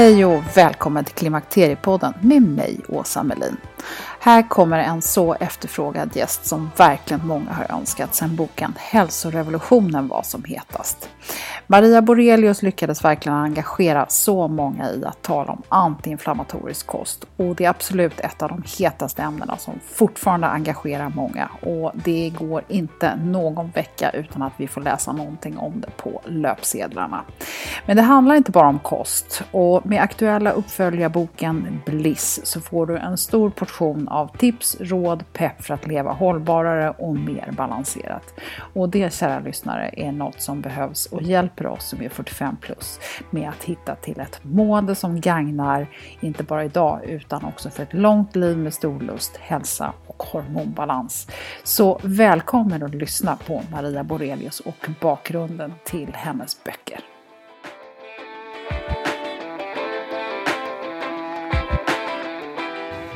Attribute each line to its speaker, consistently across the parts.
Speaker 1: Hej och välkommen till Klimakteriepodden med mig, Åsa Melin. Här kommer en så efterfrågad gäst som verkligen många har önskat sedan boken Hälsorevolutionen var som hetast. Maria Borelius lyckades verkligen engagera så många i att tala om antiinflammatorisk kost och det är absolut ett av de hetaste ämnena som fortfarande engagerar många och det går inte någon vecka utan att vi får läsa någonting om det på löpsedlarna. Men det handlar inte bara om kost och med aktuella uppföljarboken Bliss så får du en stor portion av tips, råd, pepp för att leva hållbarare och mer balanserat. Och det, kära lyssnare, är något som behövs och hjälper oss som är 45 plus med att hitta till ett mående som gagnar, inte bara idag, utan också för ett långt liv med stor lust, hälsa och hormonbalans. Så välkommen att lyssna på Maria Borelius och bakgrunden till hennes böcker.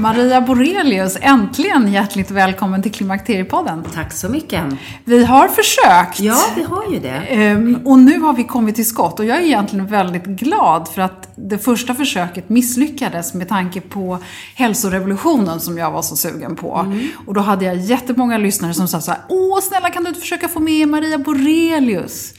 Speaker 1: Maria Borelius, äntligen hjärtligt välkommen till Klimakteriepodden.
Speaker 2: Tack så mycket.
Speaker 1: Vi har försökt.
Speaker 2: Ja, vi har ju det.
Speaker 1: Ehm, och nu har vi kommit till skott och jag är egentligen väldigt glad för att det första försöket misslyckades med tanke på hälsorevolutionen som jag var så sugen på. Mm. Och då hade jag jättemånga lyssnare som sa så här, Åh, snälla kan du inte försöka få med Maria Borelius?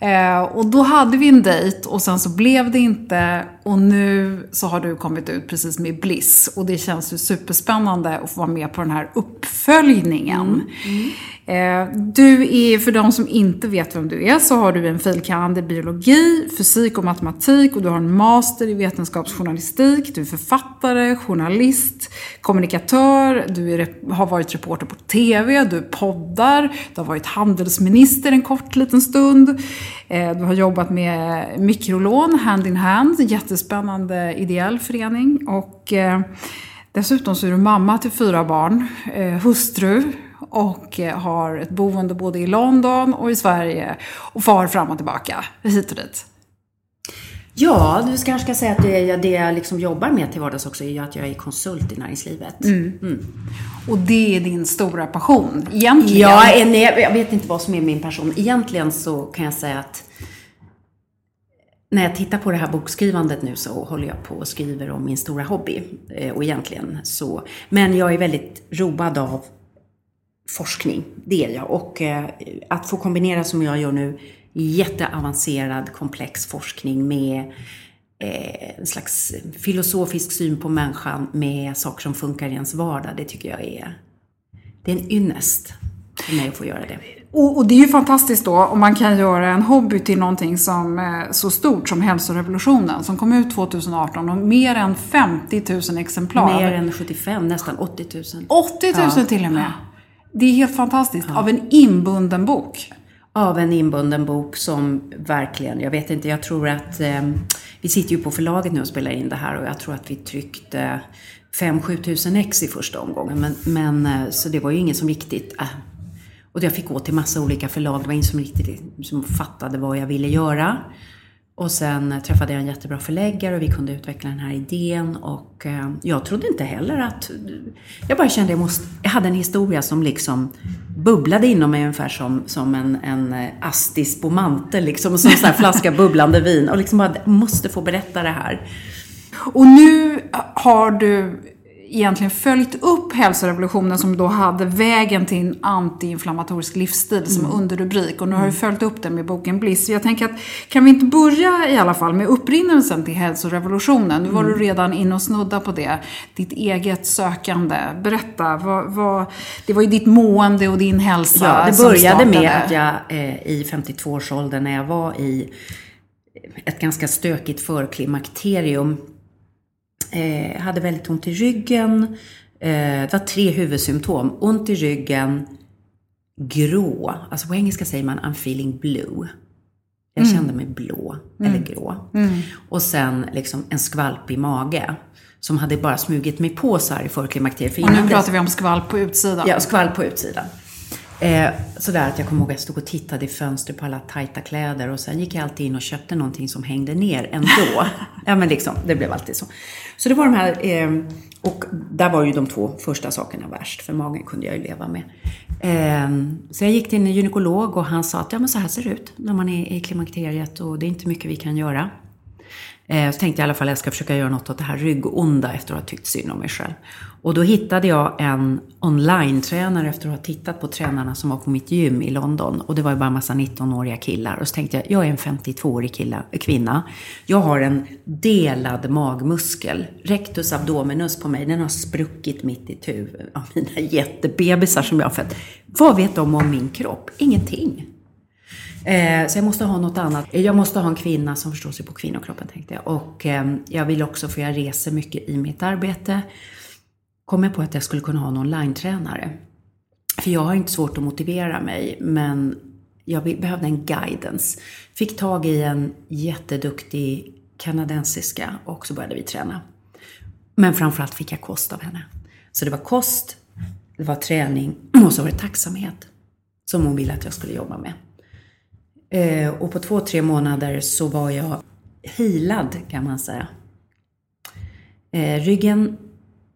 Speaker 1: Eh, och då hade vi en dejt och sen så blev det inte och nu så har du kommit ut precis med Bliss och det känns ju superspännande att få vara med på den här uppföljningen. Mm. mm. Eh, du är, för de som inte vet vem du är, så har du en filkand i biologi, fysik och matematik och du har en master i vetenskapsjournalistik. Du är författare, journalist, kommunikatör, du är, har varit reporter på TV, du poddar, du har varit handelsminister en kort liten stund. Eh, du har jobbat med mikrolån, hand in hand, jättespännande ideell förening. Och eh, dessutom så är du mamma till fyra barn, hustru, och eh, har ett boende både i London och i Sverige och far fram och tillbaka, hit och dit.
Speaker 2: Ja, du kanske ska säga att det, det jag liksom jobbar med till vardags också är att jag är konsult i näringslivet. Mm. Mm.
Speaker 1: Och det är din stora passion, egentligen?
Speaker 2: Ja, jag vet inte vad som är min passion. Egentligen så kan jag säga att när jag tittar på det här bokskrivandet nu så håller jag på och skriver om min stora hobby. Eh, och egentligen så, men jag är väldigt road av forskning. Det är jag. Och eh, att få kombinera som jag gör nu jätteavancerad komplex forskning med eh, en slags filosofisk syn på människan med saker som funkar i ens vardag. Det tycker jag är, det är en ynnest för mig att få göra det.
Speaker 1: Och, och, det är ju fantastiskt då om man kan göra en hobby till någonting som är så stort som hälsorevolutionen som kom ut 2018 och mer än 50 000 exemplar.
Speaker 2: Mer än 75, nästan 80 000.
Speaker 1: 80 000 ja. till och med. Det är helt fantastiskt. Ja. Av en inbunden bok.
Speaker 2: Av en inbunden bok som verkligen, jag vet inte, jag tror att eh, vi sitter ju på förlaget nu och spelar in det här och jag tror att vi tryckte 5-7 tusen ex i första omgången. Men, men, eh, så det var ju ingen som riktigt... Äh. Och jag fick gå till massa olika förlag. Det var ingen som riktigt som fattade vad jag ville göra. Och sen träffade jag en jättebra förläggare och vi kunde utveckla den här idén. Och eh, jag trodde inte heller att... Jag bara kände att jag, måste, jag hade en historia som liksom bubblade inom mig ungefär som, som en, en eh, astis på mantel. Liksom, som en flaska bubblande vin. Och liksom bara, måste få berätta det här.
Speaker 1: Och nu har du egentligen följt upp hälsorevolutionen som då hade vägen till en antiinflammatorisk livsstil som mm. underrubrik. Och nu har du mm. följt upp den med boken Bliss. Jag tänker att, kan vi inte börja i alla fall med upprinnelsen till hälsorevolutionen? Nu var mm. du redan inne och snudda på det. Ditt eget sökande. Berätta, vad, vad, det var ju ditt mående och din hälsa
Speaker 2: Ja, det började med att jag eh, i 52-årsåldern när jag var i ett ganska stökigt förklimakterium eh, hade väldigt ont i ryggen. Eh, det var tre huvudsymptom. Ont i ryggen, grå. Alltså på engelska säger man I'm feeling blue. Jag mm. kände mig blå, mm. eller grå. Mm. Och sen liksom en skvalp i mage. Som hade bara smugit mig på så här i förklimakteriet.
Speaker 1: Och nu pratar vi om skvalp på utsidan.
Speaker 2: Ja, skvalp på utsidan. Eh, sådär att jag kommer ihåg att jag stod och tittade i fönstret på alla tajta kläder och sen gick jag alltid in och köpte någonting som hängde ner ändå. ja men liksom, det blev alltid så. Så det var de här, eh, och där var ju de två första sakerna värst, för magen kunde jag ju leva med. Eh, så jag gick till en gynekolog och han sa att ja men så här ser det ut när man är i klimakteriet och det är inte mycket vi kan göra. Eh, så tänkte jag i alla fall att jag ska försöka göra något åt det här ryggonda efter att ha tyckt synd om mig själv. Och då hittade jag en online-tränare efter att ha tittat på tränarna som var på mitt gym i London. Och det var ju bara en massa 19-åriga killar. Och så tänkte jag, jag är en 52-årig kvinna. Jag har en delad magmuskel. Rectus abdominus på mig, den har spruckit mitt i tu av mina jättebebisar som jag har fött. Vad vet de om min kropp? Ingenting. Eh, så jag måste ha något annat. Eh, jag måste ha en kvinna som förstår sig på kvinnokroppen tänkte jag. Och eh, jag vill också, för jag reser mycket i mitt arbete, kom jag på att jag skulle kunna ha en online-tränare. För jag har inte svårt att motivera mig, men jag behövde en guidance. Fick tag i en jätteduktig kanadensiska och så började vi träna. Men framförallt fick jag kost av henne. Så det var kost, det var träning och så var det tacksamhet som hon ville att jag skulle jobba med. Eh, och på två, tre månader så var jag hilad kan man säga. Eh, ryggen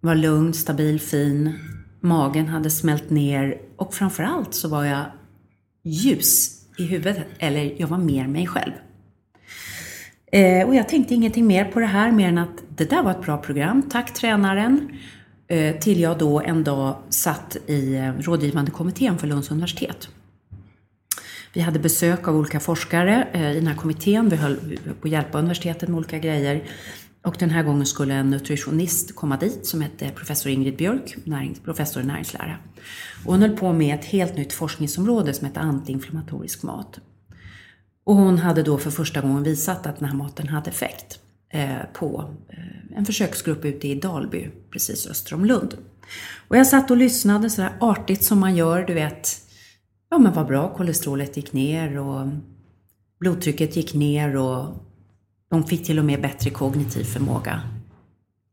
Speaker 2: var lugn, stabil, fin. Magen hade smält ner och framförallt så var jag ljus i huvudet. Eller jag var mer mig själv. Eh, och jag tänkte ingenting mer på det här mer än att det där var ett bra program. Tack tränaren. Eh, till jag då en dag satt i eh, rådgivande kommittén för Lunds universitet. Vi hade besök av olika forskare eh, i den här kommittén. Vi höll på att hjälpa universitetet med olika grejer. Och den här gången skulle en nutritionist komma dit som hette professor Ingrid Björk, professor i näringslära. Och hon höll på med ett helt nytt forskningsområde som hette antiinflammatorisk mat. Och hon hade då för första gången visat att den här maten hade effekt eh, på eh, en försöksgrupp ute i Dalby, precis öster om Lund. Och jag satt och lyssnade sådär artigt som man gör, du vet, ja men vad bra, kolesterolet gick ner och blodtrycket gick ner och de fick till och med bättre kognitiv förmåga.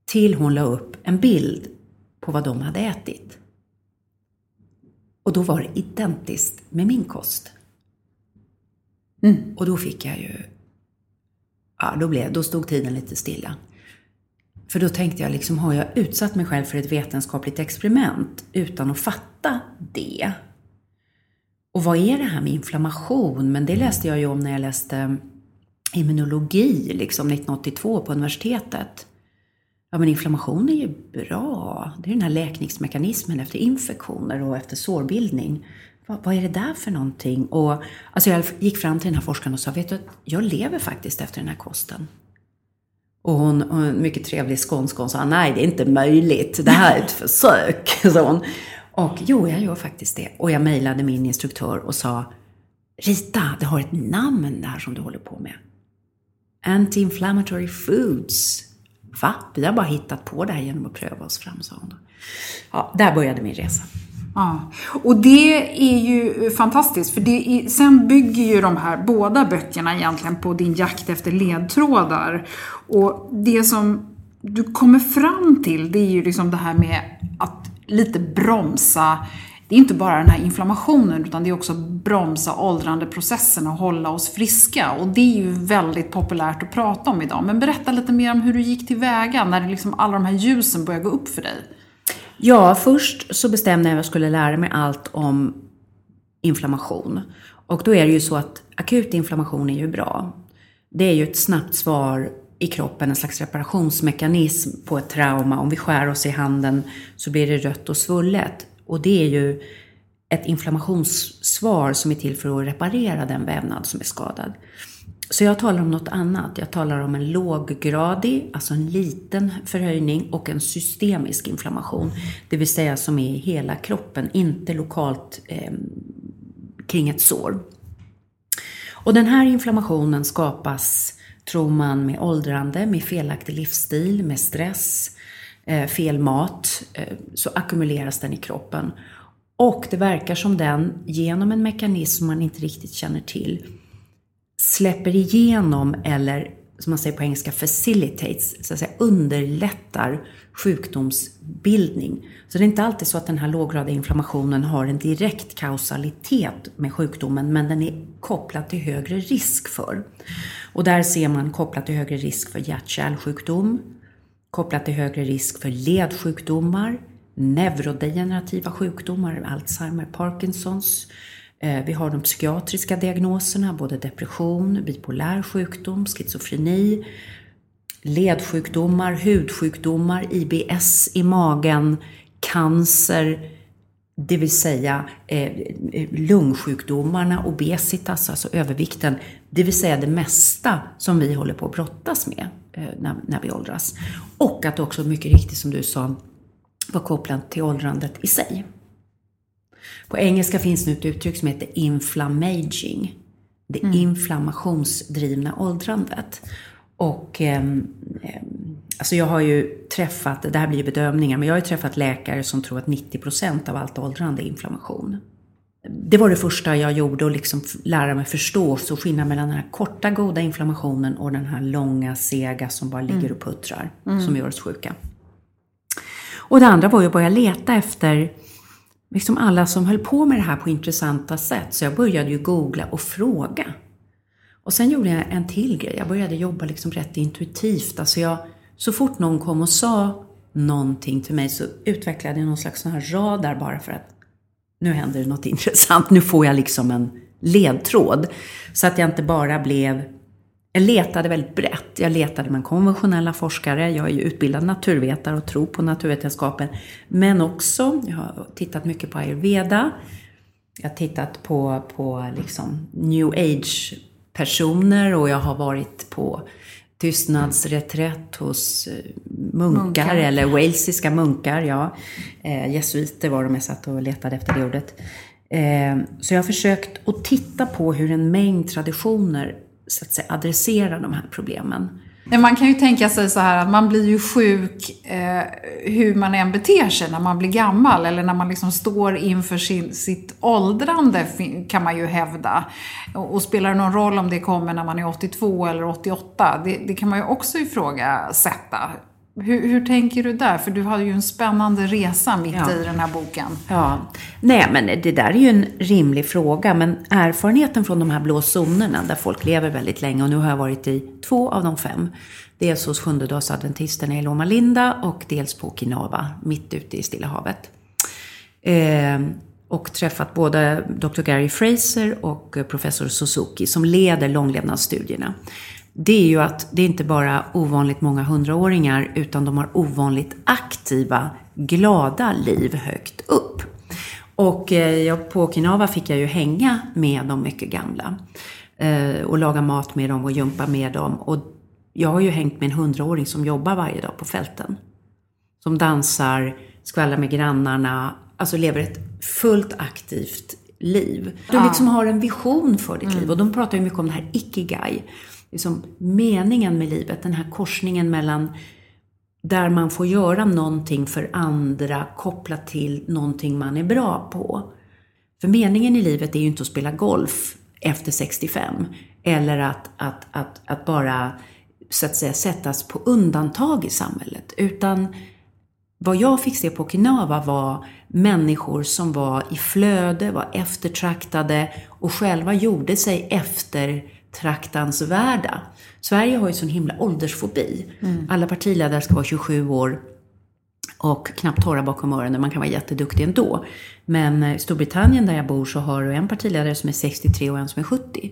Speaker 2: Till hon la upp en bild på vad de hade ätit. Och då var det identiskt med min kost. Mm. Och då fick jag ju... Ja, då, blev, då stod tiden lite stilla. För då tänkte jag liksom, har jag utsatt mig själv för ett vetenskapligt experiment utan att fatta det? Och vad är det här med inflammation? Men det läste jag ju om när jag läste immunologi liksom 1982 på universitetet. Ja, men inflammation är ju bra. Det är den här läkningsmekanismen efter infektioner och efter sårbildning. Vad, vad, är det där för någonting? Och, alltså jag gick fram till den här forskaren och sa, vet du, jag lever faktiskt efter den här kosten. Och hon, hon mycket trevlig skånsk, hon sa, nej det är inte möjligt, det här är ett försök. Så hon. Och jo, jag gör faktiskt det. Och jag mejlade min instruktör och sa, Rita, det har ett namn det här som du håller på med. Anti-inflammatory foods. Va? Vi har bara hittat på det här genom att pröva oss fram, sa hon. Ja, där började min resa.
Speaker 1: Ja, och det är ju fantastiskt för det är, sen bygger ju de här båda böckerna egentligen på din jakt efter ledtrådar. Och det som du kommer fram till, det är ju liksom det här med att lite bromsa det är inte bara den här inflammationen utan det är också bromsa åldrandeprocessen och hålla oss friska. Och det är ju väldigt populärt att prata om idag. Men berätta lite mer om hur du gick tillväga när liksom alla de här ljusen började gå upp för dig.
Speaker 2: Ja, först så bestämde jag att jag skulle lära mig allt om inflammation. Och då är det ju så att akut inflammation är ju bra. Det är ju ett snabbt svar i kroppen, en slags reparationsmekanism på ett trauma. Om vi skär oss i handen så blir det rött och svullet. Och det är ju ett inflammationssvar som är till för att reparera den vävnad som är skadad. Så jag talar om något annat. Jag talar om en låggradig, alltså en liten förhöjning och en systemisk inflammation. Det vill säga som är i hela kroppen, inte lokalt eh, kring ett sår. Och den här inflammationen skapas, tror man, med åldrande, med felaktig livsstil, med stress, eh, fel mat, eh, så ackumuleras den i kroppen. Och det verkar som den, genom en mekanism man inte riktigt känner till, släpper igenom eller som man säger på engelska facilitates, så att säga underlättar sjukdomsbildning. Så det är inte alltid så att den här låggradiga inflammationen har en direkt kausalitet med sjukdomen, men den är kopplad till högre risk för. Och där ser man kopplat till högre risk för hjärt-kärlsjukdom, kopplat till högre risk för ledsjukdomar, neurodegenerativa sjukdomar, Alzheimer, Parkinsons. Eh, vi har de psykiatriska diagnoserna, både depression, bipolär sjukdom, schizofreni, ledsjukdomar, hudsjukdomar, IBS i magen, cancer, det vill säga eh, lungsjukdomarna, obesitas, alltså övervikten, det vill säga det mesta som vi håller på att brottas med eh, när, när vi åldras. Och att också mycket riktigt som du sa var kopplat till åldrandet i sig. På engelska finns nu ett uttryck som heter inflammaging. Det mm. inflammationsdrivna åldrandet. Och eh, alltså jag har ju träffat, det här blir ju bedömningar, men jag har ju träffat läkare som tror att 90% av allt åldrande är inflammation. Det var det första jag gjorde, att liksom lära mig förstå så skillnaden mellan den här korta goda inflammationen och den här långa sega som bara ligger och puttrar, mm. som gör oss sjuka. Och det andra var ju att börja leta efter liksom alla som höll på med det här på intressanta sätt. Så jag började ju googla och fråga. Och sen gjorde jag en till grej. Jag började jobba liksom rätt intuitivt. Alltså jag, så fort någon kom och sa någonting till mig så utvecklade jag någon slags sån här radar bara för att nu händer det något intressant. Nu får jag liksom en ledtråd. Så att jag inte bara blev jag letade väldigt brett. Jag letade med konventionella forskare. Jag är ju utbildad naturvetare och tror på naturvetenskapen. Men också, jag har tittat mycket på ayurveda. Jag har tittat på, på liksom new age personer och jag har varit på tystnadsreträtt hos eh, munkar, munkar. eller walesiska munkar. Ja. Eh, jesuiter var de jag satt och letade efter det ordet. Eh, så jag har försökt att titta på hur en mängd traditioner så att säga, adressera de här problemen.
Speaker 1: Man kan ju tänka sig så här att man blir ju sjuk eh, hur man än beter sig när man blir gammal eller när man liksom står inför sin, sitt åldrande kan man ju hävda. Och, och, spelar det någon roll om det kommer när man är 82 eller 88? Det, det kan man ju också ifrågasätta. Hur, hur, tänker du där? För du har ju en spännande resa mitt ja. i den här boken.
Speaker 2: Ja, nej men det där är ju en rimlig fråga. Men erfarenheten från de här blå zonerna, där folk lever väldigt länge, och nu har jag varit i två av de fem. Dels hos sjundedagsadventisterna i Loma Linda och dels på Okinawa, mitt ute i Stilla havet. Eh, och träffat både Dr. Gary Fraser och professor Suzuki som leder långlevnadsstudierna det är ju att det är inte bara ovanligt många hundraåringar utan de har ovanligt aktiva, glada liv högt upp. Och eh, på Okinawa fick jag ju hänga med de mycket gamla. Eh, och laga mat med dem och jumpa med dem. Och jag har ju hängt med en hundraåring som jobbar varje dag på fälten. Som dansar, skvallrar med grannarna, alltså lever ett fullt aktivt liv. Du liksom har en vision för ditt mm. liv och de pratar ju mycket om det här ikigai liksom meningen med livet, den här korsningen mellan där man får göra någonting för andra kopplat till någonting man är bra på. För meningen i livet är ju inte att spela golf efter 65 eller att, att, att, att bara så att säga sättas på undantag i samhället. Utan vad jag fick se på Okinawa var människor som var i flöde, var eftertraktade och själva gjorde sig efter eftertraktansvärda. Sverige har ju sån himla åldersfobi. Mm. Alla partiledare ska vara 27 år och knappt torra bakom öronen. Man kan vara jätteduktig ändå. Men i Storbritannien där jag bor så har du en partiledare som är 63 och en som är 70.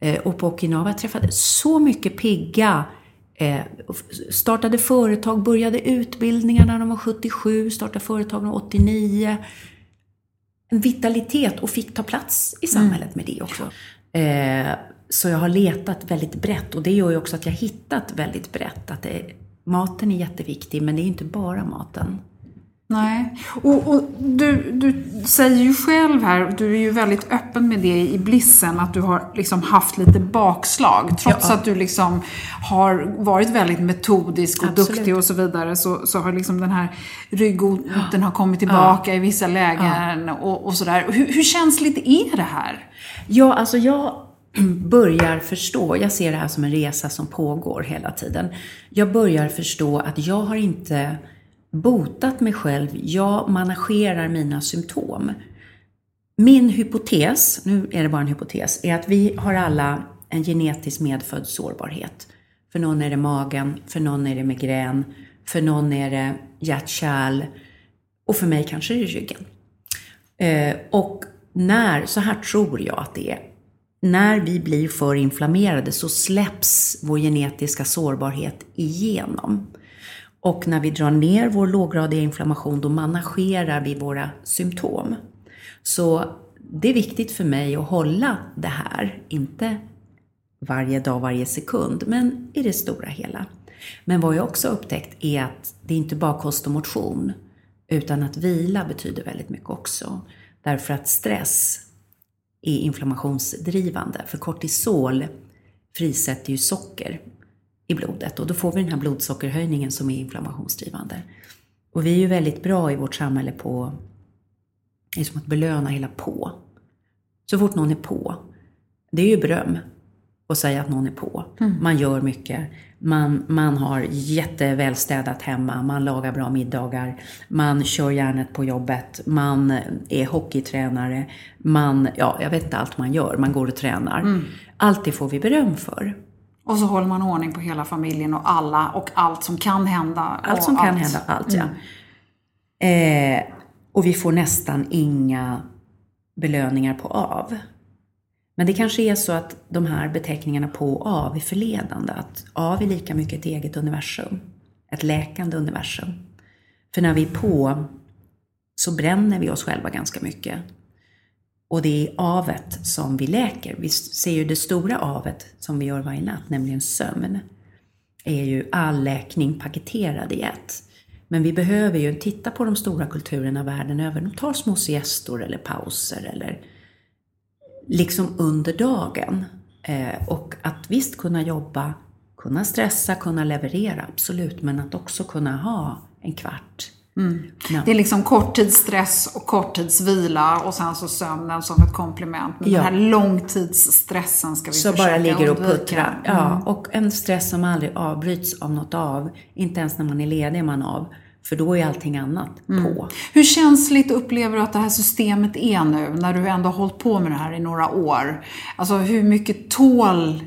Speaker 2: Eh, och på Okinawa träffade så mycket pigga eh, startade företag, började utbildningar när de var 77, startade företag när de var 89. En vitalitet och fick ta plats i samhället med det också. Eh, så jag har letat väldigt brett och det gör ju också att jag hittat väldigt brett. Att det, maten är jätteviktig, men det är inte bara maten.
Speaker 1: Nej, och, och, du, du säger ju själv här, du är ju väldigt öppen med det i Blissen, att du har liksom haft lite bakslag. Trots ja. att du liksom har varit väldigt metodisk och Absolut. duktig och så vidare, så, så har liksom den här ryggoten ja. har kommit tillbaka ja. i vissa lägen och, och sådär. Hur, hur känsligt är det här?
Speaker 2: Ja, alltså jag börjar förstå, jag ser det här som en resa som pågår hela tiden. Jag börjar förstå att jag har inte botat mig själv, jag managerar mina symptom. Min hypotes, nu är det bara en hypotes, är att vi har alla en genetiskt medfödd sårbarhet. För någon är det magen, för någon är det migrän, för någon är det hjärt-kärl och för mig kanske det är ryggen. Eh, och när, så här tror jag att det är, när vi blir för inflammerade så släpps vår genetiska sårbarhet igenom. Och när vi drar ner vår låggradiga inflammation, då managerar vi våra symptom. Så det är viktigt för mig att hålla det här, inte varje dag, varje sekund, men i det stora hela. Men vad jag också upptäckt är att det inte bara kost och motion, utan att vila betyder väldigt mycket också. Därför att stress är inflammationsdrivande, för kortisol frisätter ju socker i blodet och då får vi den här blodsockerhöjningen som är inflammationsdrivande. Och vi är ju väldigt bra i vårt samhälle på, det är som att belöna hela på. Så fort någon är på, det är ju beröm att säga att någon är på. Mm. Man gör mycket. Man, man har jättevälstädat hemma, man lagar bra middagar, man kör järnet på jobbet, man är hockeytränare, man, ja, jag vet inte allt man gör, man går och tränar. Mm. Allt det får vi beröm för.
Speaker 1: Och så håller man ordning på hela familjen och alla och allt som kan hända.
Speaker 2: Allt som allt. kan hända, allt ja. Mm. Eh, och vi får nästan inga belöningar på av. Men det kanske är så att de här beteckningarna på och av är förledande. Att av är lika mycket ett eget universum. Ett läkande universum. För när vi är på så bränner vi oss själva ganska mycket. Och det är avet som vi läker. Vi ser ju det stora avet som vi gör varje natt, nämligen sömn. är ju all läkning paketerad i ett. Men vi behöver ju titta på de stora kulturerna världen över. De tar små siestor eller pauser eller liksom under dagen. Eh, och att visst kunna jobba, kunna stressa, kunna leverera, absolut. Men att också kunna ha en kvart
Speaker 1: Mm. Ja. Det är liksom korttidsstress och korttidsvila och sen så sömnen som ett komplement. Men ja. den här långtidsstressen ska vi
Speaker 2: så försöka bara ligger och puttrar. Ja, mm. och en stress som aldrig avbryts av något av. Inte ens när man är ledig är man av. För då är allting annat mm. på.
Speaker 1: Hur känsligt upplever du att det här systemet är nu, när du ändå har hållit på med det här i några år? Alltså hur mycket tål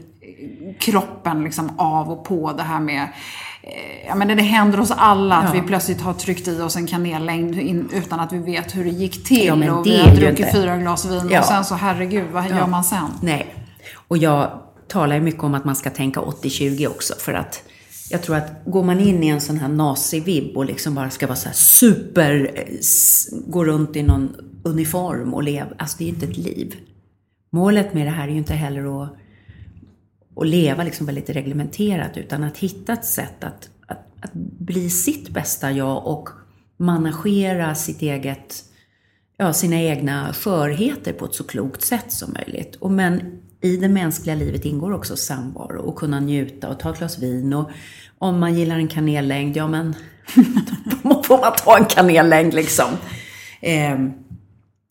Speaker 1: kroppen liksom av och på det här med ja, men det händer oss alla att ja. vi plötsligt har tryckt i oss en kanellängd utan att vi vet hur det gick till. Ja, och vi har druckit inte. fyra glas vin ja. och sen så, herregud, vad gör man sen?
Speaker 2: Nej. Och jag talar ju mycket om att man ska tänka 80-20 också. För att jag tror att går man in i en sån här nazivibb och liksom bara ska vara så här super, eh, gå runt i någon uniform och leva, alltså det är ju inte ett liv. Målet med det här är ju inte heller att att leva liksom väldigt reglementerat utan att hitta ett sätt att, att, att bli sitt bästa jag och managera sitt eget, ja, sina egna skörheter på ett så klokt sätt som möjligt. Och men i det mänskliga livet ingår också samvaro och kunna njuta och ta ett glas vin och om man gillar en kanellängd, ja men då får man ta en kanellängd liksom. Eh,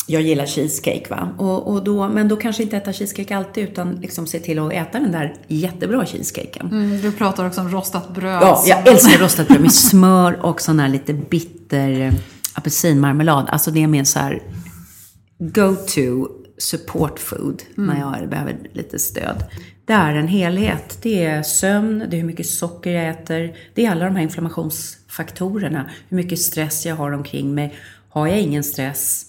Speaker 2: jag gillar cheesecake va. Och, och då, men då kanske inte äta cheesecake alltid utan liksom se till att äta den där jättebra cheesecaken.
Speaker 1: Mm, du pratar också om rostat bröd.
Speaker 2: Ja, jag älskar rostat bröd med smör och sån här lite bitter eh, apelsinmarmelad. Alltså det är min så här go-to support food mm. när jag behöver lite stöd. Det är en helhet. Det är sömn, det är hur mycket socker jag äter, det är alla de här inflammationsfaktorerna. Hur mycket stress jag har omkring mig. Har jag ingen stress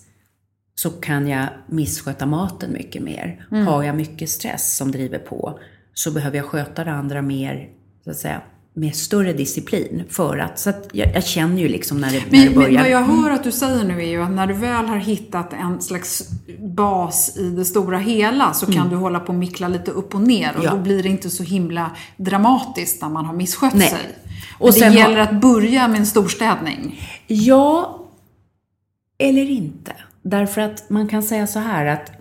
Speaker 2: så kan jag missköta maten mycket mer. Mm. Har jag mycket stress som driver på så behöver jag sköta det andra mer, så att säga, med större disciplin för att, så att jag, jag känner ju liksom när det,
Speaker 1: men,
Speaker 2: när det börjar.
Speaker 1: Men vad jag hör att du säger nu är ju att när du väl har hittat en slags bas i det stora hela så mm. kan du hålla på och mickla lite upp och ner och ja. då blir det inte så himla dramatiskt när man har misskött Nej. sig. Och det gäller att börja med en storstädning.
Speaker 2: Ja, eller inte. Därför att man kan säga så här att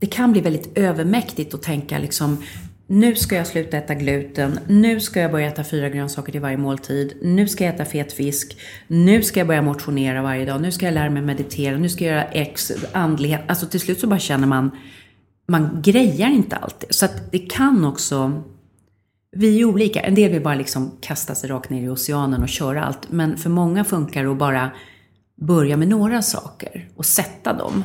Speaker 2: det kan bli väldigt övermäktigt att tänka liksom nu ska jag sluta äta gluten, nu ska jag börja äta fyra grönsaker till varje måltid, nu ska jag äta fet fisk, nu ska jag börja motionera varje dag, nu ska jag lära mig meditera, nu ska jag göra X, andlighet. Alltså till slut så bara känner man, man grejar inte alltid. Så att det kan också, vi är olika. En del vill bara liksom kasta sig rakt ner i oceanen och köra allt. Men för många funkar det att bara börja med några saker och sätta dem.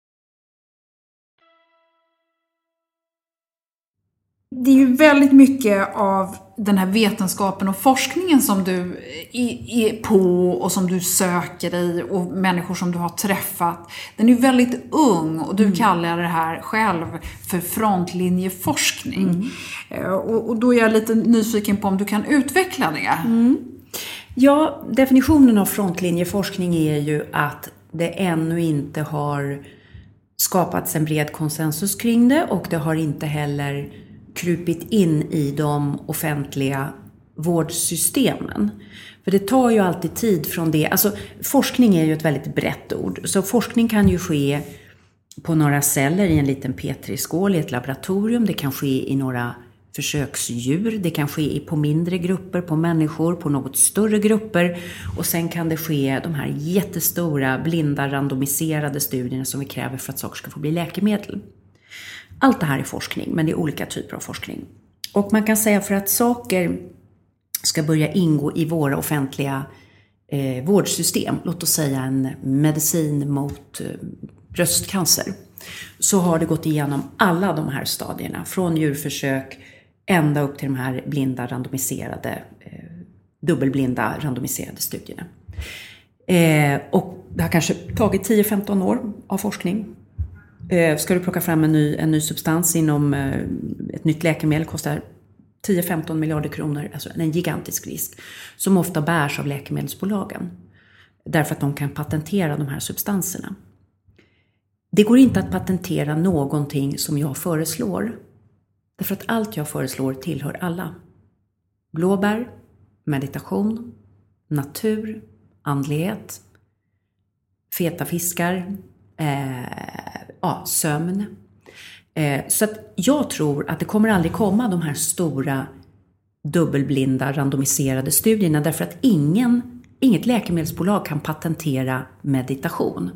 Speaker 1: Det är ju väldigt mycket av den här vetenskapen och forskningen som du är på och som du söker dig och människor som du har träffat. Den är väldigt ung och du mm. kallar det här själv för frontlinjeforskning. Mm. Eh, och, då är jag lite nyfiken på om du kan utveckla det. Mm.
Speaker 2: Ja, definitionen av frontlinjeforskning är ju att det ännu inte har skapats en bred konsensus kring det och det har inte heller krupit in i de offentliga vårdsystemen. För det tar ju alltid tid från det. Alltså forskning är ju ett väldigt brett ord. Så forskning kan ju ske på några celler i en liten petriskål i ett laboratorium. Det kan ske i några försöksdjur. Det kan ske på mindre grupper, på människor, på något större grupper. Och sen kan det ske de här jättestora, blinda, randomiserade studierna som vi kräver för att saker ska få bli läkemedel. Allt det här är forskning, men det är olika typer av forskning. Och man kan säga för att saker ska börja ingå i våra offentliga eh, vårdsystem, låt oss säga en medicin mot eh, bröstcancer, så har det gått igenom alla de här stadierna, från djurförsök ända upp till de här blinda randomiserade, eh, dubbelblinda randomiserade studierna. Eh, och det har kanske tagit 10-15 år av forskning. Eh, ska du plocka fram en ny, en ny substans inom eh, ett nytt läkemedel kostar 10-15 miljarder kronor, alltså en gigantisk risk, som ofta bärs av läkemedelsbolagen. Därför att de kan patentera de här substanserna. Det går inte att patentera någonting som jag föreslår. Därför att allt jag föreslår tillhör alla. Blåbär, meditation, natur, andlighet, feta fiskar, eh, ja, sömn. Eh, så att jag tror att det kommer aldrig komma de här stora dubbelblinda randomiserade studierna därför att ingen, inget läkemedelsbolag kan patentera meditation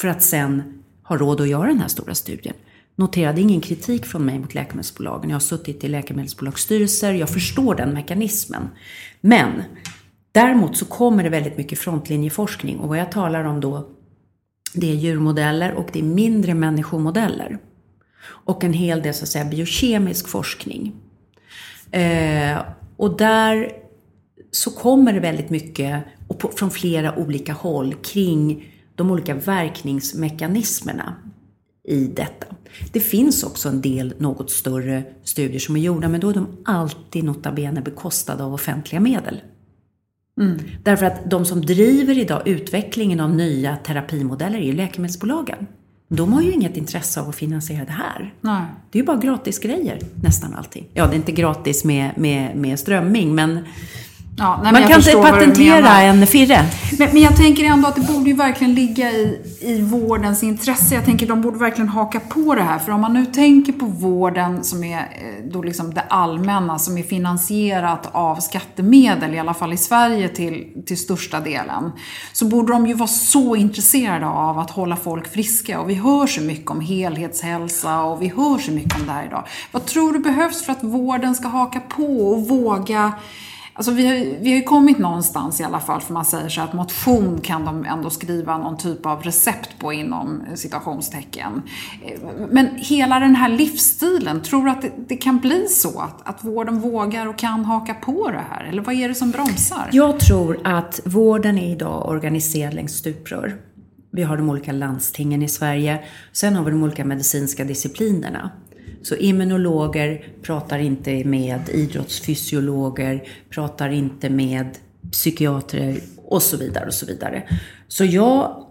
Speaker 2: för att sen ha råd att göra den här stora studien. Noterade ingen kritik från mig mot läkemedelsbolagen. Jag har suttit i läkemedelsbolagsstyrelser, jag förstår den mekanismen. Men däremot så kommer det väldigt mycket frontlinjeforskning och vad jag talar om då det är djurmodeller och det är mindre människomodeller. Och en hel del så att säga biokemisk forskning. Eh, och där så kommer det väldigt mycket och på, från flera olika håll kring de olika verkningsmekanismerna i detta. Det finns också en del något större studier som är gjorda, men då är de alltid nota bene bekostade av offentliga medel. Mm. Därför att de som driver idag utvecklingen av nya terapimodeller är ju läkemedelsbolagen. De har ju inget intresse av att finansiera det här.
Speaker 1: Nej.
Speaker 2: Det är ju bara gratis grejer nästan allting. Ja, det är inte gratis med, med, med strömming, men
Speaker 1: Ja, nej,
Speaker 2: Man kan inte patentera en firre.
Speaker 1: Men, men, jag tänker ändå att det borde ju verkligen ligga i, i vårdens intresse. Jag tänker de borde verkligen haka på det här. För om man nu tänker på vården som är eh, då liksom det allmänna, som är finansierat av skattemedel, i alla fall i Sverige till, till största delen, så borde de ju vara så intresserade av att hålla folk friska. Och vi hör så mycket om helhetshälsa och vi hör så mycket om det här idag. Vad tror du behövs för att vården ska haka på och våga Alltså vi har, vi har ju kommit någonstans i alla fall, för man säger så att motion kan de ändå skriva någon typ av recept på inom citationstecken. Eh, men hela den här livsstilen, tror du att det, det, kan bli så att, att vården vågar och kan haka på det här? Eller vad är det som bromsar?
Speaker 2: Jag tror att vården är idag organiserad längs stuprör. Vi har de olika landstingen i Sverige. Sen har vi de olika medicinska disciplinerna. Så immunologer pratar inte med idrottsfysiologer, pratar inte med psykiatrer och så vidare och så vidare. Så jag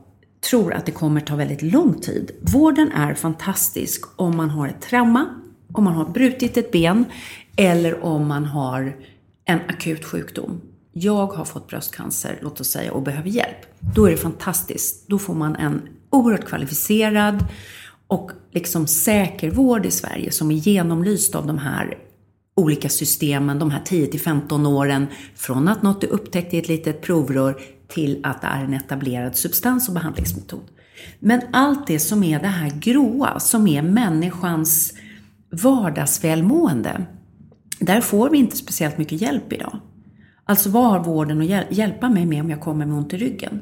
Speaker 2: tror att det kommer ta väldigt lång tid. Vården är fantastisk om man har ett trauma, om man har brutit ett ben eller om man har en akut sjukdom. Jag har fått bröstcancer, låt oss säga, och behöver hjälp. Då är det fantastiskt. Då får man en oerhört kvalificerad och liksom säker vård i Sverige som är genomlyst av de här olika systemen, de här 10 15 åren, från att något är upptäckt i ett litet provrör till att det är en etablerad substans och behandlingsmetod. Men allt det som är det här gråa, som är människans vardagsvälmående, där får vi inte speciellt mycket hjälp idag. Alltså vad har vården att hjälpa mig med om jag kommer med ont i ryggen?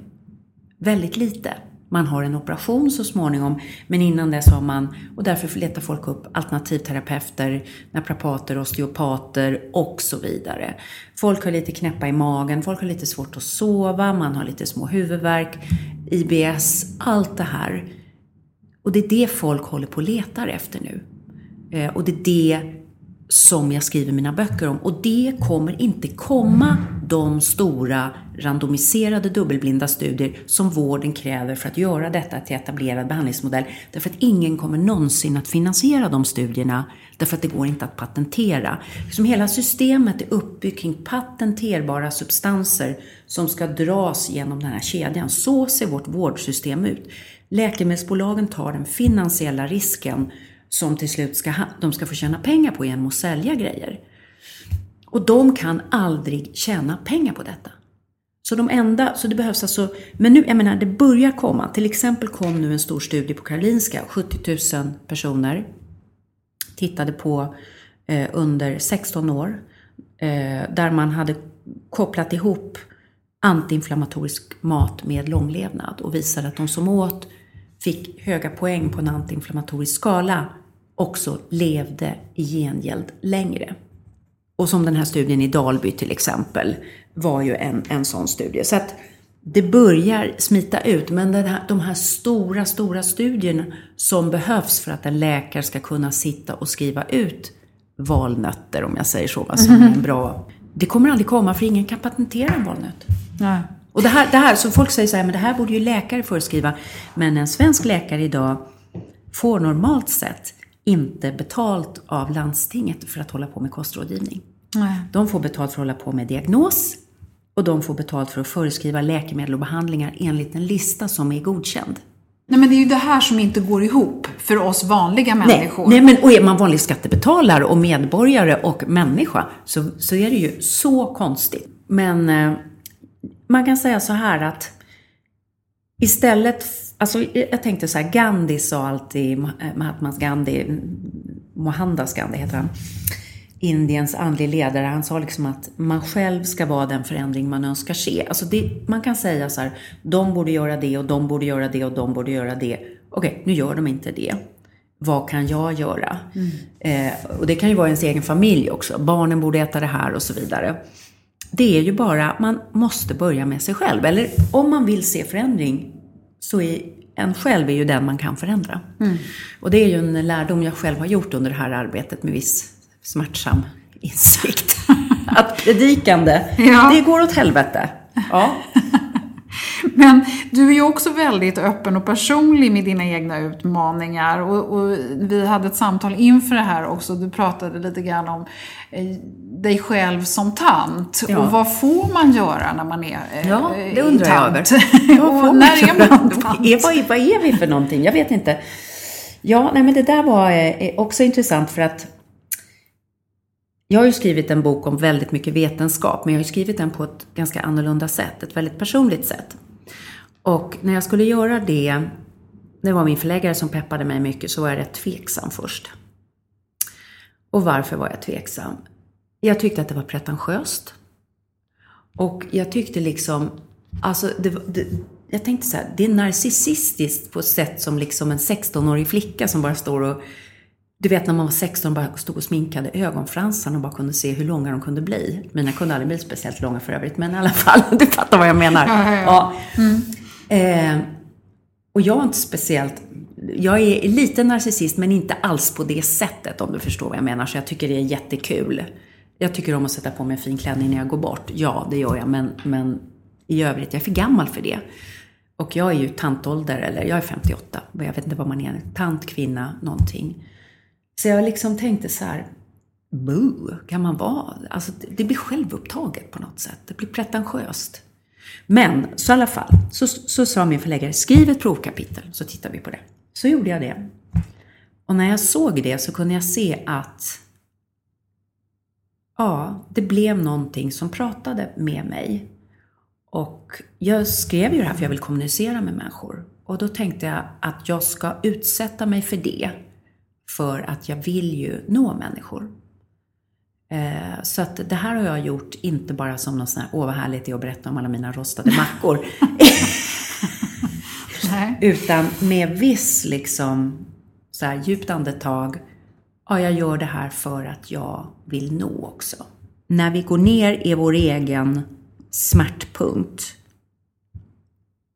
Speaker 2: Väldigt lite. Man har en operation så småningom, men innan dess har man, och därför letar folk upp alternativterapeuter, naprapater, osteopater och så vidare. Folk har lite knäppa i magen, folk har lite svårt att sova, man har lite små huvudvärk, IBS, allt det här. Och det är det folk håller på och letar efter nu. Eh, och det är det som jag skriver mina böcker om. Och det kommer inte komma de stora randomiserade dubbelblinda studier som vården kräver för att göra detta till etablerad behandlingsmodell. Därför att ingen kommer någonsin att finansiera de studierna därför att det går inte att patentera. Som hela systemet är uppbyggt kring patenterbara substanser som ska dras genom den här kedjan. Så ser vårt vårdsystem ut. Läkemedelsbolagen tar den finansiella risken som till slut ska, ha, de ska få tjäna pengar på genom att sälja grejer. Och de kan aldrig tjäna pengar på detta. Så de enda, så det behövs alltså, men nu, jag menar, det börjar komma. Till exempel kom nu en stor studie på Karolinska, 70 000 personer tittade på eh, under 16 år, eh, där man hade kopplat ihop antiinflammatorisk mat med långlevnad och visade att de som åt fick höga poäng på en antiinflammatorisk skala också levde i gengäld längre. Och som den här studien i Dalby till exempel var ju en, en sån studie. Så att det börjar smita ut, men här, de här stora, stora studierna som behövs för att en läkare ska kunna sitta och skriva ut valnötter, om jag säger så, vad som är en bra... Det kommer aldrig komma, för ingen kan patentera en valnöt.
Speaker 1: Nej.
Speaker 2: Och det här, det här, så folk säger så här, men det här borde ju läkare föreskriva. Men en svensk läkare idag får normalt sett inte betalt av landstinget för att hålla på med kostrådgivning.
Speaker 1: Nej.
Speaker 2: De får betalt för att hålla på med diagnos och de får betalt för att föreskriva läkemedel och behandlingar enligt en lista som är godkänd.
Speaker 1: Nej, men det är ju det här som inte går ihop för oss vanliga
Speaker 2: Nej,
Speaker 1: människor.
Speaker 2: nej, men och är man vanlig skattebetalare och medborgare och människa så, så är det ju så konstigt. Men eh, man kan säga så här att istället, alltså jag tänkte så här, Gandhi sa alltid, eh, Mahatmas Gandhi, Mohandas Gandhi heter han, Indiens andlig ledare, han sa liksom att man själv ska vara den förändring man önskar se. Alltså det, man kan säga så här, de borde göra det och de borde göra det och de borde göra det. Okej, nu gör de inte det. Vad kan jag göra? Eh, och det kan ju vara ens egen familj också. Barnen borde äta det här och så vidare. Det är ju bara, man måste börja med sig själv. Eller om man vill se förändring så är en själv är ju den man kan förändra. Och det är ju en lärdom jag själv har gjort under det här arbetet med viss smärtsam insikt. Att predikande,
Speaker 1: Ja.
Speaker 2: det går åt helvete. Ja.
Speaker 1: Men du är ju också väldigt öppen och personlig med dina egna utmaningar. Och, och vi hade ett samtal inför det här också. Du pratade lite grann om eh, dig själv som tant.
Speaker 2: Ja.
Speaker 1: Och vad får man göra när man är eh,
Speaker 2: Ja, det undrar jag över.
Speaker 1: tant?
Speaker 2: Vad får
Speaker 1: och när är man tant?
Speaker 2: är, vad, vad är vi för någonting? Jag vet inte. Ja, nej men det där var eh, också intressant för att jag har ju skrivit en bok om väldigt mycket vetenskap, men jag har ju skrivit den på ett ganska annorlunda sätt, ett väldigt personligt sätt. Och när jag skulle göra det, det var min förläggare som peppade mig mycket, så var jag rätt tveksam först. Och varför var jag tveksam? Jag tyckte att det var pretentiöst. Och jag tyckte liksom, alltså det, det, jag tänkte så här, det är narcissistiskt på ett sätt som liksom en 16-årig flicka som bara står och, du vet när man var 16 bara stod och sminkade ögonfransarna och bara kunde se hur långa de kunde bli. Mina kunde aldrig bli speciellt långa för övrigt, men i alla fall, du fattar vad jag menar.
Speaker 1: Ja, ja,
Speaker 2: Ja. Eh, och jag är inte speciellt, jag är lite narcissist men inte alls på det sättet om du förstår vad jag menar. Så jag tycker det är jättekul. Jag tycker om att sätta på mig en fin klänning när jag går bort. Ja, det gör jag, men, men i övrigt, jag är för gammal för det. Och jag är ju tantålder, eller jag är 58, jag vet inte vad man är, tant, kvinna, någonting. Så jag liksom tänkte så här, Boo, kan man vara? Alltså, det- blir självupptaget på något sätt. Det blir pretentiöst. Men, så i alla fall, så, så sa min förläggare, skriv ett provkapitel så tittar vi på det. Så gjorde jag det. Och när jag såg det så kunde jag se att ja, det blev någonting som pratade med mig. Och jag skrev ju det här för jag vill kommunicera med människor. Och då tänkte jag att jag ska utsätta mig för det. För att jag vill ju nå människor. Eh, Så att det här har jag gjort inte bara som någon sån här, åh vad härligt det är att berätta om alla mina rostade mackor. Utan med viss liksom så här djupt andetag. Ja, jag gör det här för att jag vill nå också. När vi går ner i vår egen smärtpunkt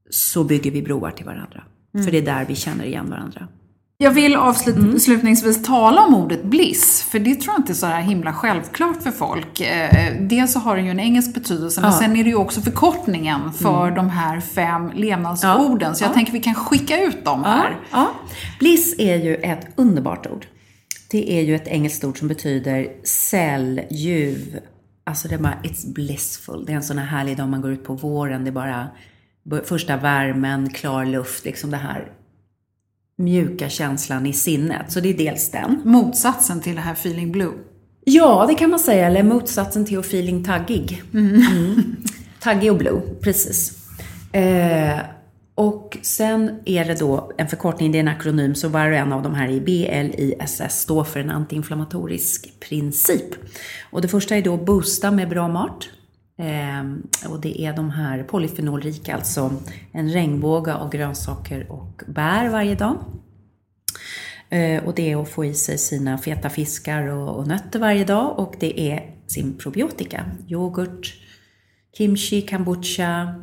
Speaker 2: så bygger vi broar till varandra. För det är där vi känner igen varandra.
Speaker 1: Jag vill avslutningsvis tala om ordet bliss, för det tror jag inte är så här himla självklart för folk. Eh, Dels så har den ju en engelsk betydelse, men
Speaker 2: Ja.
Speaker 1: sen är det ju också förkortningen för de här fem levnadsorden. Så jag
Speaker 2: Ja.
Speaker 1: tänker vi kan skicka ut dem här.
Speaker 2: Ja. Bliss är ju ett underbart ord. Det är ju ett engelskt ord som betyder säll, ljuv. Alltså det är bara, it's blissful. Det är en sån här härlig dag man går ut på våren. Det är bara första värmen, klar luft, liksom det här mjuka känslan i sinnet. Så det är dels den.
Speaker 1: Motsatsen till det här feeling blue.
Speaker 2: Ja, det kan man säga. Eller motsatsen till feeling taggig. Mm. Taggig och blue, precis. Eh, och sen är det då en förkortning, det är en akronym, så var och en av de här i BLISS står för en antiinflammatorisk princip. Och det första är då boosta med bra mat. Eh, och det är de här polyfenolrika, alltså en regnbåge av grönsaker och bär varje dag. Eh, och det är att få i sig sina feta fiskar och, och nötter varje dag och det är sin probiotika. Yoghurt, kimchi, kombucha,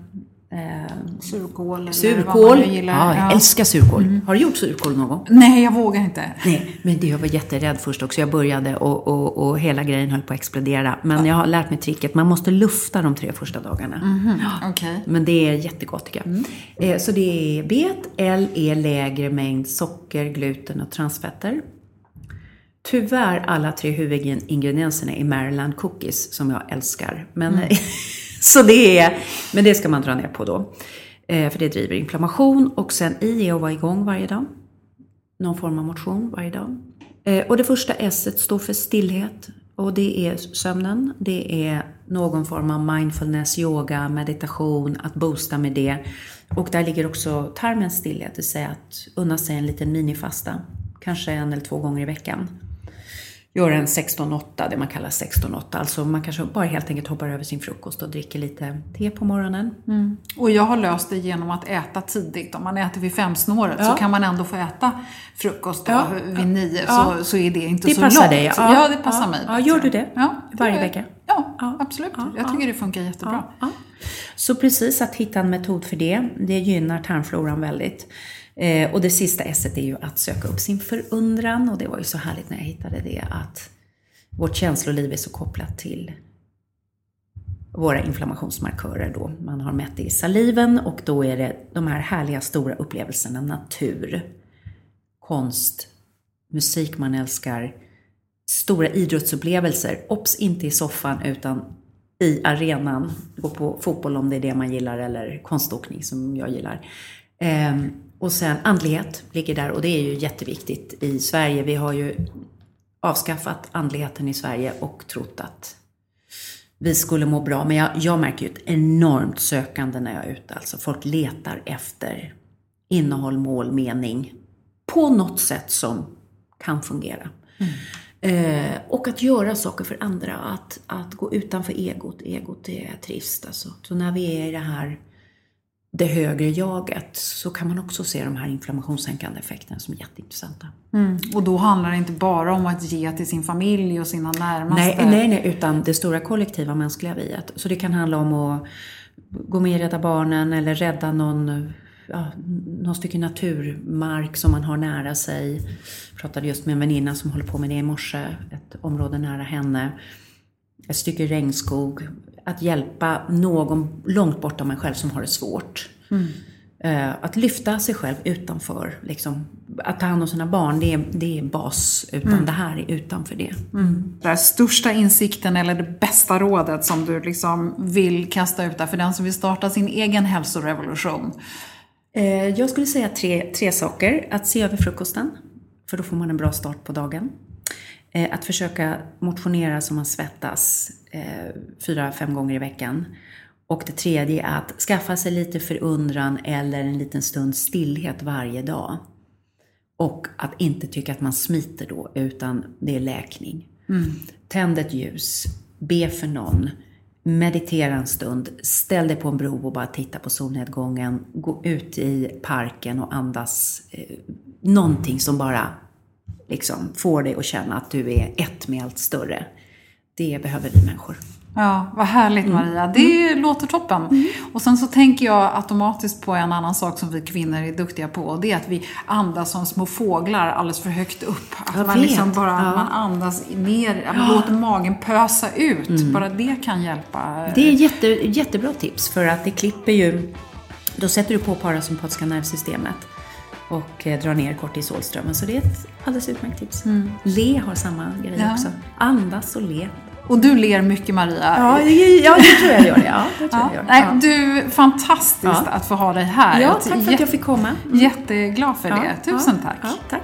Speaker 1: Eh, surkål
Speaker 2: Surkål. Ja, jag ja. älskar surkål. Mm. Har du gjort surkål någon gång?
Speaker 1: Nej, jag vågar inte.
Speaker 2: Nej, men det, jag var jätterädd först också. Jag började och, och, och hela grejen höll på att explodera. Men ja. jag har lärt mig tricket. Man måste lufta de tre första dagarna.
Speaker 1: Mm. Okay.
Speaker 2: Men det är jättegott tycker jag. Mm. Eh, så det är bet, L är lägre mängd socker, gluten och transfetter. Tyvärr alla tre huvudingredienserna i Maryland cookies som jag älskar. Men mm. Så det är, men det ska man dra ner på då. Eh, för det driver inflammation och sen i är att vara igång varje dag. Någon form av motion varje dag. Eh, och det första S står för stillhet. Och det är sömnen, det är någon form av mindfulness, yoga, meditation, att boosta med det. Och där ligger också tarmens stillhet, det vill säga att unna sig en liten minifasta. Kanske en eller två gånger i veckan göra en 16-8, det man kallar 16-8. Alltså man kanske bara helt enkelt hoppar över sin frukost och dricker lite te på morgonen.
Speaker 1: Mm. Och jag har löst det genom att äta tidigt. Om man äter vid femsnåret ja. så kan man ändå få äta frukost ja. vid nio. Ja. Så, så är det inte
Speaker 2: det
Speaker 1: så
Speaker 2: långt.
Speaker 1: Passar
Speaker 2: dig,
Speaker 1: ja. ja, det passar mig.
Speaker 2: Ja, gör du det?
Speaker 1: Ja,
Speaker 2: Varje vecka?
Speaker 1: Ja, absolut. Jag tycker det funkar jättebra.
Speaker 2: Så precis, att hitta en metod för det, det gynnar tarmfloran väldigt. Eh, och det sista S är ju att söka upp sin förundran och det var ju så härligt när jag hittade det att vårt känsloliv är så kopplat till våra inflammationsmarkörer då. Man har mätt det i saliven och då är det de här härliga stora upplevelserna natur, konst, musik man älskar, stora idrottsupplevelser. Ops, inte i soffan utan i arenan. Gå på fotboll om det är det man gillar eller konståkning som jag gillar. Ehm, och sen andlighet ligger där och det är ju jätteviktigt i Sverige. Vi har ju avskaffat andligheten i Sverige och trott att vi skulle må bra. Men jag, jag märker ju ett enormt sökande när jag är ute. Alltså folk letar efter innehåll, mål, mening på något sätt som kan fungera. Mm. Eh, och att göra saker för andra, att, att gå utanför egot. Egot är trist alltså. Så när vi är i det här det högre jaget så kan man också se de här inflammationssänkande effekterna som jätteintressanta.
Speaker 1: Mm. Och då handlar det inte bara om att ge till sin familj och sina närmaste?
Speaker 2: Nej, nej, nej utan det stora kollektiva mänskliga viet. Så det kan handla om att gå med i Rädda Barnen eller rädda någon, ja, någon stycke naturmark som man har nära sig. Jag pratade just med en väninna som håller på med det i morse, ett område nära henne. Ett stycke regnskog, att hjälpa någon långt bortom en själv som har det svårt. Mm. Uh, att lyfta sig själv utanför, liksom, att ta hand om sina barn, det är, det är bas, utan mm. det här är utanför det.
Speaker 1: Mm. Den största insikten eller det bästa rådet som du liksom vill kasta ut där för den som vill starta sin egen hälsorevolution?
Speaker 2: Uh, jag skulle säga tre, tre saker. Att se över frukosten, för då får man en bra start på dagen. Eh, att försöka motionera så man svettas eh, fyra, fem gånger i veckan. Och det tredje är att skaffa sig lite förundran eller en liten stund stillhet varje dag. Och att inte tycka att man smiter då, utan det är läkning. Mm. Tänd ett ljus, be för någon, meditera en stund, ställ dig på en bro och bara titta på solnedgången, gå ut i parken och andas eh, någonting som bara liksom får dig att känna att du är ett med allt större. Det behöver vi människor.
Speaker 1: Ja, vad härligt mm. Maria. Det mm. låter toppen. Mm. Och sen så tänker jag automatiskt på en annan sak som vi kvinnor är duktiga på. Och det är att vi andas som små fåglar alldeles för högt upp. Att jag man vet. liksom bara ja. man andas ner, ja. låter magen pösa ut. Mm. Bara det kan hjälpa.
Speaker 2: Det är jätte, jättebra tips för att det klipper ju, då sätter du på parasympatiska nervsystemet och eh, dra ner kortisolströmmen. Så det är ett alldeles utmärkt tips. Mm. Le har samma grej ja. också. Andas och le.
Speaker 3: Och du ler mycket Maria.
Speaker 2: Ja, ja det tror jag gör det. Ja, det tror
Speaker 3: Ja.
Speaker 2: jag gör.
Speaker 3: Nej, du, fantastiskt
Speaker 2: Ja.
Speaker 3: att få ha dig här.
Speaker 2: ja, tack för att jag fick komma.
Speaker 3: Jätteglad för det. Tusen tack.
Speaker 2: Tack.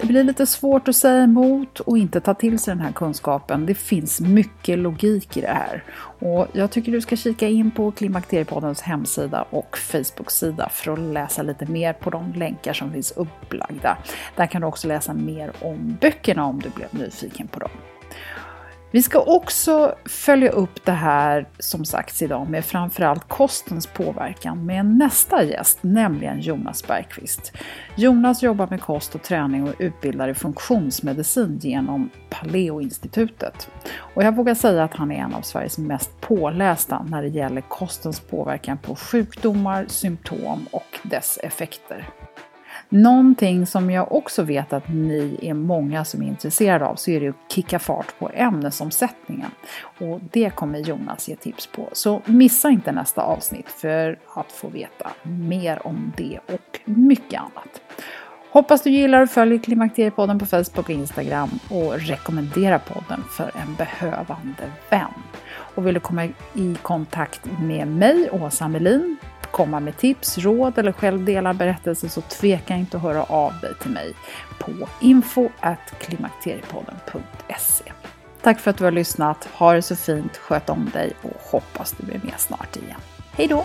Speaker 1: Det blir lite svårt att säga emot och inte ta till sig den här kunskapen. Det finns mycket logik i det här. Och jag tycker du ska kika in på Klimakteriepoddens hemsida och Facebook-sida för att läsa lite mer på de länkar som finns upplagda. Där kan du också läsa mer om böckerna om du blev nyfiken på dem. Vi ska också följa upp det här som sagts idag med framförallt kostens påverkan med nästa gäst, nämligen Jonas Bergqvist. Jonas jobbar med kost och träning och utbildar i funktionsmedicin genom Paleoinstitutet. Och jag vågar säga att han är en av Sveriges mest pålästa när det gäller kostens påverkan på sjukdomar, symptom och dess effekter. Någonting som jag också vet att ni är många som är intresserade av så är det att kicka fart på ämnesomsättningen. Och det kommer Jonas ge tips på. Så missa inte nästa avsnitt för att få veta mer om det och mycket annat. Hoppas du gillar och följer Klimakteriepodden på Facebook och Instagram och rekommendera podden för en behövande vän. Och vill du komma i kontakt med mig, Åsa Melin, komma med tips, råd eller själv dela berättelser så tveka inte att höra av dig till mig på info.klimakteriepodden.se. Tack för att du har lyssnat, ha det så fint, sköt om dig och hoppas du blir med snart igen. Hej då!